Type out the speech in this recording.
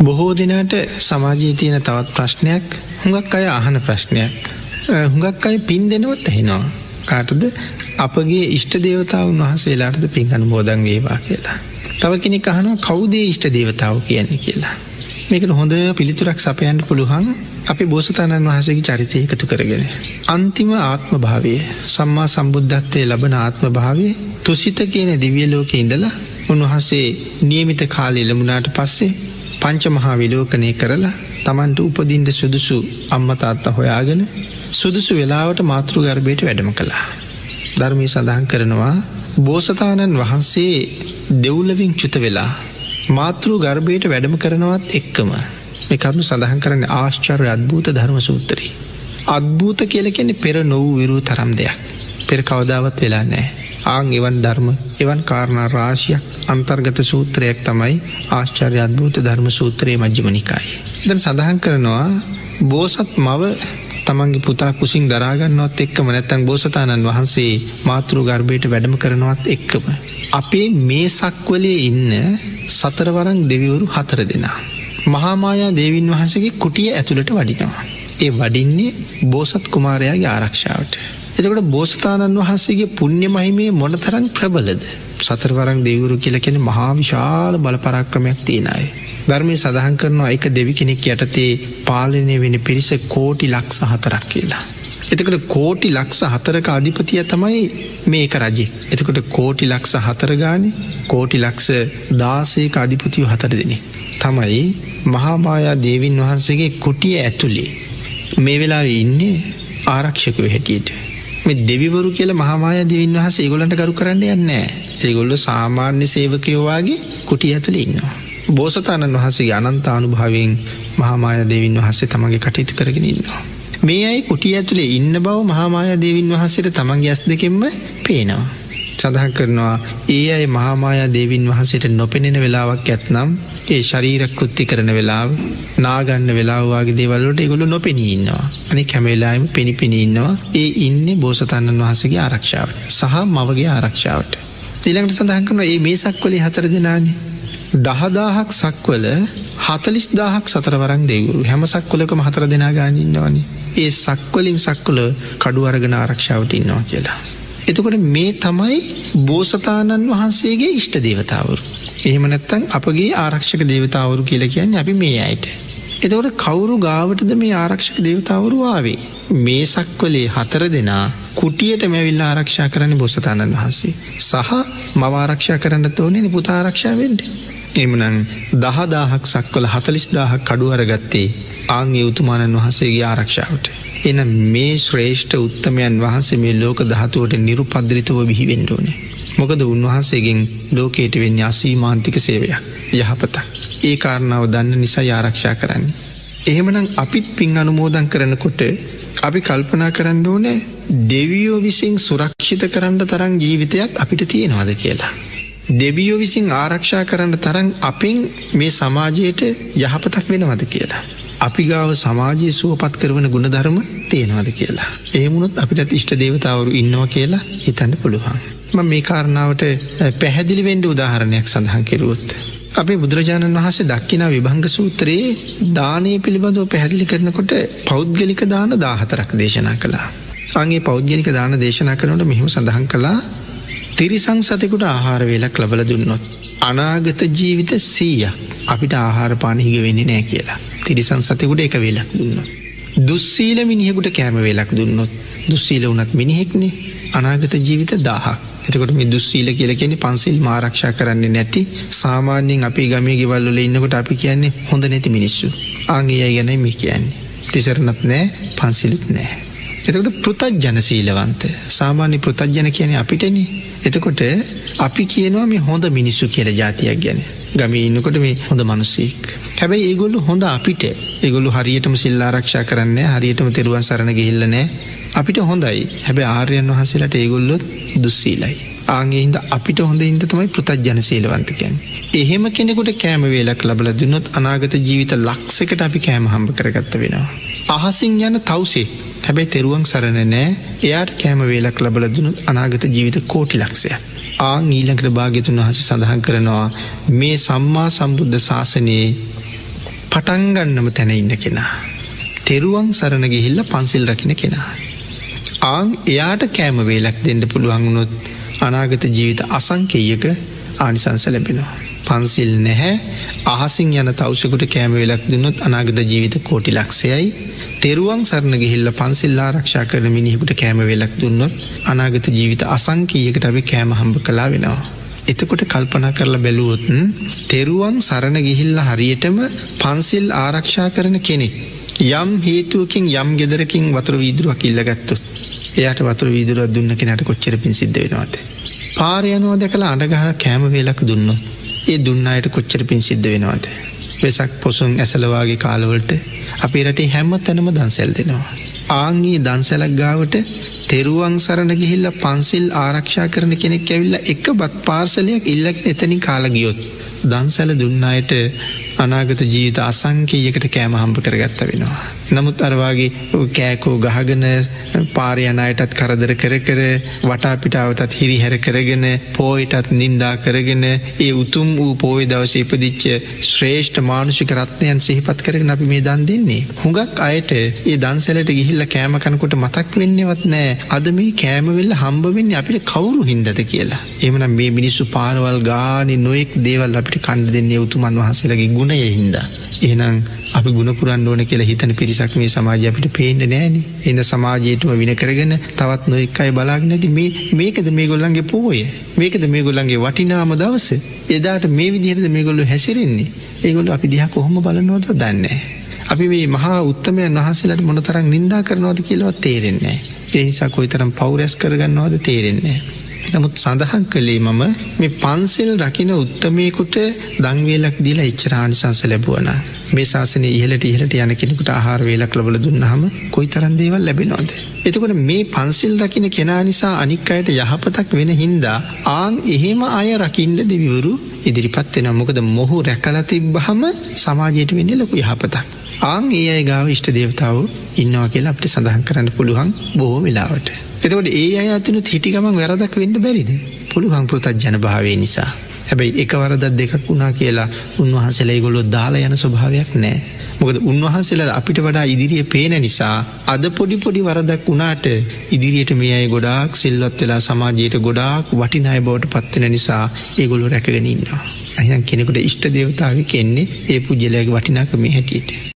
බොහෝ දිනට සමාජයේ තියෙන තවත් ප්‍රශ්නයක් හුඟක් අය අහන ප්‍රශ්නයක්. හුඟක් අය පින් දෙනවත් ඇහෙනවා. කාටද අපගේ ඉෂ්ට දේවතාවන් වහන්සේලාටද පින් අනුමෝදන් වේවා කියලා. තව කෙනෙක් අහනවා කවුදේ ඉෂ්ට දේවතාව කියන්නේ කියලා. මේකට හොඳ පිළිතුරක් සපයන්ට පුළුවන් අපි බෝසතාණන් වහසගේ චරිතය එකතු කරගෙන. අන්තිම ආත්ම භාවය සම්මා සම්බුද්ධත්වය ලබන ආත්ම භාවය තුසිත කියන දිවියලෝක ඉඳලා උන්වහන්සේ නියමිත කාල එළමුණට පස්සේ පංච මහා විලෝකනය කරලා තමන්ට උපදින්ට සුදුසු අම්මතාත්ත හොයාගෙන සුදුසු වෙලාවට මාතෘ ගර්භයට වැඩම කළා. ධර්මය සඳහන් කරනවා බෝසතාණන් වහන්සේ දෙව්ලවින් චුත වෙලා මාතෘ ගර්භයට වැඩම කරනවත් එක්කම මේ කරුණු සඳහන් කරන්න ආශ්චර්ය අත්භූත ධර්ම සූත්‍රී. අත්භූත කියල කෙනෙ පෙර නොවූ විරූ තරම් දෙයක් පෙර කවදාවත් වෙලා නෑ ආං එවන් ධර්ම එවන් කාරණා රාශියක් අන්තර්ගත සූත්‍රයක් තමයි ආශ්චර්ය අත්භූත ධර්ම සූත්‍රයේ මජ්්‍යමනිකායි. එතන සඳහන් කරනවා බෝසත් මව තමන්ගේ පුතා කුසින් දරාගන්නවත් එක්කම නැත්තං බෝසතාණන් වහන්සේ මාතෘ ගර්භයට වැඩම කරනවත් එක්කම. අපේ මේ සක්වලේ ඉන්න සතරවරං දෙවිවරු හතර දෙනා. මහාමායා දේවින් වහන්සගේ කුටිය ඇතුළට වඩිනවා. ඒ වඩින්නේ බෝසත් කුමාරයාගේ ආරක්ෂාවට. එතකට බෝසතාණන් වහන්සේගේ පුුණ්්‍ය මහිමේ මොනතරන් ප්‍රබලද. සතරවරං දෙවුරු කියලකෙන මහා විශාල බලපරක්‍රමයක් තියෙනයි. ධර්මය සඳහන් කරනවා එක දෙවි කෙනෙක් යටතේ පාලනය වෙන පිරිස කෝටි ලක්ස හතරක් කියලා. එතකට කෝටි ලක්ස හතරක අධිපතිය තමයි මේක රජෙ. එතකොට කෝටි ලක්ස හතරගාන කෝටි ලක්ස දාසේක අධිපතියු හතර දෙනෙ. තමයි මහාමායා දේවින් වහන්සේගේ කුටිය ඇතුළේ. මේ වෙලා ඉන්නේ ආරක්ෂකව හැටියට. මේ දෙවිවරු කියල මහාමාය දෙවින් වහස ඒගොලන්ට කරු කරන්න යන්නෑ ඒගොල්ල සාමාන්‍ය සේවකයෝවාගේ කුටිය ඇතුළ ඉන්නවා. බෝසතාණන් වහන්සේ අනන්තානුභාවෙන් මහාමාය දෙවින් වහන්සේ තමගේ කටයුතු කරගෙන ඉන්නවා. මේ අයි කුටිය ඇතුළේ ඉන්න බව මහාමාය දෙවින් වහන්සේට තමන්ගේ ඇස් දෙකෙන්ම පේනවා. සඳහන් කරනවා ඒ අයි මහාමායා දේවින් වහන්සේට නොපෙනෙන වෙලාවක් ඇත්නම් ඒ ශරීරක් කෘත්ති කරන වෙලාව නාගන්න වෙලාවාගේ දේවල්ලට එගොලු නොපෙනීන්නවා අනි කැමේලායිම පෙනි පිණින්නවා ඒ ඉන්න බෝසතන්නන් වහසගේ ආරක්ෂාවට සහ මවගේ ආරක්ෂාවට. තිළඟට සඳහන් කරන ඒ මේ සක්වලේ හතර දෙනානේ. දහදාහක් සක්වල හතලිස් දාහක් සතරවරන් දෙවරු හැම සක්කොලකම හතර දෙනා ගානින්නවනි. ඒ සක්වලින් සක්කොල කඩු අරගෙන ආරක්ෂාවට ඉන්නවා කියලා. එතකොට මේ තමයි බෝසතාණන් වහන්සේගේ ඉෂ්ට දේවතාවරු. එහෙම නැත්තං අපගේ ආරක්ෂක දේවතාවරු කියල කියන්න අපි මේ අයට. එතවට කවුරු ගාවටද මේ ආරක්ෂක දේවතාවරු ආවේ. මේ සක්වලේ හතර දෙනා කුටියට මැවිල්ල ආරක්ෂා කරන්න බොසතාණන් වහන්සේ. සහ මවාරක්ෂා කරන්න තෝනෙන පුතාරක්ෂාවෙන්ට. එමනං දහදාහක් සක්වල හතලිස් දාහක් කඩුවරගත්තේ ආංගේ උතුමාණන් වහන්සේගේ ආරක්ෂාවට. එන මේ ශ්‍රේෂ්ඨ උත්තමයන් වහන්සේ මේ ලෝක දහතුවට නිරුපද්‍රිතව බිහිවෙන්ඩෝනේ. මොකද උන්වහන්සේගෙන් ලෝකයට වෙන්න අසීමාන්තික සේවයක් යහපතක්. ඒ කාරණාව දන්න නිසා ආරක්ෂා කරන්නේ. එහෙමනම් අපිත් පින් අනුමෝදන් කරනකොට අපි කල්පනා කරන්න ඕනෑ දෙවියෝ විසින් සුරක්ෂිත කරන්න තරම් ජීවිතයක් අපිට තියෙනවාද කියලා. දෙවියෝ විසින් ආරක්ෂා කරන්න තරන් අපින් මේ සමාජයට යහපතක් වෙනවද කියලා. අපි ගාව සමාජයේ සුවපත් කරවන ගුණධර්ම තියෙනවාද කියලා. ඒමුණොත් අපිට ඉෂ්ට දේවතාවරු ඉන්නවා කියලා හිතන්න පුළුවන්. ම මේ කාරණාවට පැහැදිලි වෙන්ඩ උදාහරණයක් සඳහන් කෙරුවොත්. අපේ බුදුරජාණන් වහන්සේ දක්කින විභංග සූත්‍රයේ දානය පිළිබඳව පැහැදිලි කරනකොට පෞද්ගලික දාන දාහතරක් දේශනා කළා. අගේ පෞද්ගලික දාන දේශනා කරනට මෙහෙම සඳහන් කළා තිරිසං සතෙකුට ආහාර වෙලක් ලබල දුන්නොත්. අනාගත ජීවිත සීය අපිට ආහාර පානහිග වෙන්නේ නෑ කියලා. තිරිසං සතෙකුට එක වෙලක් දුන්නොත්. දුස්සීල මිනිහෙකුට කෑම වෙලක් දුන්නොත් දුස්සීල වනත් මිනිහෙක්නේ අනාගත ජීවිත දාහක්. එතකොට මේ දුස්සීල කියල කියෙන පන්සිල් මාරක්ෂා කරන්නේ නැති සාමාන්‍යයෙන් අපි ගමේ ගෙවල්ල ඉන්නකොට අපි කියන්නේ හොඳ නැති මිනිස්සු ආගේ අයි ගැන මේ කියන්නේ. තිසරනත් නෑ පන්සිලුත් නෑ. එතකොට පෘතජ්ජන සීලවන්ත සාමාන්‍ය පෘතජ්ජන කියන අපිටන එතකොට අපි කියනවා මේ හොඳ මිනිස්සු කියල ජාතියක් ගැන ගම ඉන්නකොට මේ හොඳ මනුස්සෙක් හැබැයි ඒගොල්ලු හොඳ අපිට ඒගොල්ලු හරියටම සිල්ලාරක්ෂා කරන්න හරියටම තෙරුවන් සරණ ගිහිල්ලනෑ අපිට හොඳයි හැබැ ආර්යන් වහන්සේලට ඒගොල්ලොත් දුස්සීලයි. ආගේහින්ද අපිට හොඳ හින්ද තමයි පෘතජ්ජන සීලවන්තකයන්. එහෙම කෙනෙකුට කෑම වේලක් ලබල දුන්නොත් අනාගත ජීවිත ලක්සකට අපි කෑම හම්බ කරගත්ත වෙනවා. අහසින් යන තවසේ හැබැයි තෙරුවන් සරණ නෑ එයාට කෑම වේලක් ලබල දුනුත් අනාගත ජීවිත කෝටි ලක්ෂය. ආං ඊලකට භාග්‍යතුන් වහස සඳහන් කරනවා මේ සම්මා සම්බුද්ධ ශාසනයේ පටන්ගන්නම තැන ඉන්න කෙනා. තෙරුවන් සරණ ගිහිල්ල පන්සිල් රකින කෙනා. ආං එයාට කෑම වේලක් දෙන්න පුළුවන්ගුණොත් අනාගත ජීවිත අසංකේයක ආනිසංස ලැබෙනවා. පන්සිල් නැහැ අහසින් යන තවසකුට කෑමවෙලක් දුන්නොත් අනාගත ජීවිත කෝටි ලක්ෂයයි තෙරුවන් සරණ ගිහිල්ල පන්සිල් ආරක්ෂා කරන මිනිහෙකුට කෑමවෙලක් දුන්නොත් අනාගත ජීවිත අසංකීයකට අපි කෑම හම්බ කලා වෙනවා. එතකොට කල්පනා කරලා බැලුවොත්න් තෙරුවන් සරණ ගිහිල්ල හරියටම පන්සිල් ආරක්ෂා කරන කෙනෙක්. යම් හේතුවකින් යම් ගෙදරකින් වතුර වීදුරුවක් ඉල්ලගත්තුත් එයට වතුර වීදුරුවක් දුන්න කෙනට කොච්චර පින් සිද්ධ වෙනවාද. පාරයනෝ දැකලා අඩගහ කෑම වේලක් දුන්නොත් ඒ දුන්න අයට කොච්චර පින් සිද්ධ වෙනවාද. වෙසක් පොසුන් ඇසලවාගේ කාලවලට අපි රටේ හැම්ම තැනම දන්සැල් දෙනවා. ආංගේ දන්සැලක් ගාවට තෙරුවන් සරණ ගිහිල්ල පන්සිල් ආරක්ෂා කරන කෙනෙක් ඇවිල්ල එක බත් පාර්සලයක් ඉල්ලක එතනින් කාලගියොත්. දන්සැල දුන්නායට අනාගත ජීවිත අසංකයකට කෑම හම්ප කරගත්ත වෙනවා. නමුත් අරවාගේ කෑකෝ ගහගන පාරයනයටත් කරදර කර කර වටාපිටාවටත් හිරි හැර කරගෙන පෝයිටත් නින්දා කරගෙන ඒ උතුම් වූ පෝය දවස ඉපදිච්ච ශ්‍රේෂ්ඨ මානුෂික රත්නයන් සිහිපත් කරගෙන අපි මේ දන් දෙන්නේ. හුඟක් අයට ඒ දන්සැලට ගිහිල්ල කෑමකනකොට මතක් වෙන්නවත් නෑ අද මේ කෑමවෙල්ල හම්බවෙන්නේ අපිට කවුරු හින්දද කියලා. එමන මේ මිනිස්සු පාරවල් ගානෙ නොෙක් දේවල් අපිට කණ්ඩ දෙන්නේ උතුමන් වහසලගේ ගුණය හින්දා. එහෙනම් අපි ගුණපුරන් ඕන කියලා හිතන පිරිසක් මේ සමාජය අපිට පේන්න නෑන එන්න සමාජයටම වින කරගෙන තවත් නොෙක් අයි බලාගෙන ඇති මේ මේකද මේ ගොල්ලන්ගේ පෝය මේකද මේ ගොල්ලන්ගේ වටිනාම දවස එදාට මේ විදිහද මේ ගොල්ලු හැසිරෙන්නේ ඒගොල්ල අපි දිහ කොහොම බලනවද දන්නේ. අපි මේ මහා උත්තමයන් වහන්සේලට මොනතරම් නින්දා කරනවද කියලවත් තේරෙන්නේ. ඒ නිසා කොයි තරම් පෞරැස් කරගන්නවද තේරෙන්නේ. නමුත් සඳහන් කළේ මම මේ පන්සෙල් රකින උත්තමයකුට දංවේලක් දීලා ඉච්චරානිසංස ලැබුවන මේ ශාසනය ඉහලට ඉහලට යන කෙනෙකුට ආහාර වේලක් ලබල දුන්නහම කොයි තරන් දේවල් ලැබෙනවාද. එතකොට මේ පන්සිල් රකින කෙනා නිසා අනික් අයට යහපතක් වෙන හින්දා ආන් එහෙම අය රකින්ඩ දෙවිවරු ඉදිරිපත් වෙන මොකද මොහු රැකලා තිබ්බහම සමාජයට වෙන්න ලොකු යහපතක්. ආං ඒ අය ගාව ඉෂ්ට දේවතාව ඉන්නවා කියලා අපට සඳහන් කරන්න පුළුවන් බොහෝ වෙලාවට. එතකොට ඒ අය අතනුත් හිටිගමන් වැරදක් වෙන්න බැරිද පුළුවන් පෘතත් ජන භාවය නිසා. හැබැයි එක වරදත් දෙකක් වුණා කියලා උන්වහන්සේලා ගොලො දාලා යන ස්වභාවයක් නෑ. මොකද උන්වහන්සේලා අපිට වඩා ඉදිරිිය පේන නිසා අද පොඩි පොඩි වරදක් වුණාට ඉදිරියට මේ අයි ගොඩාක් සිල්වත් වෙලා සමාජයට ගොඩාක් වටිනාය බවට පත්වෙන නිසා ඒගොලු රැකගෙනන්නවා. අහන් කෙනෙකුට ඉෂ්ට දේවතාව කෙන්නේ ඒ පුද්ජලයගේ වටිනාක මේ හැටියට.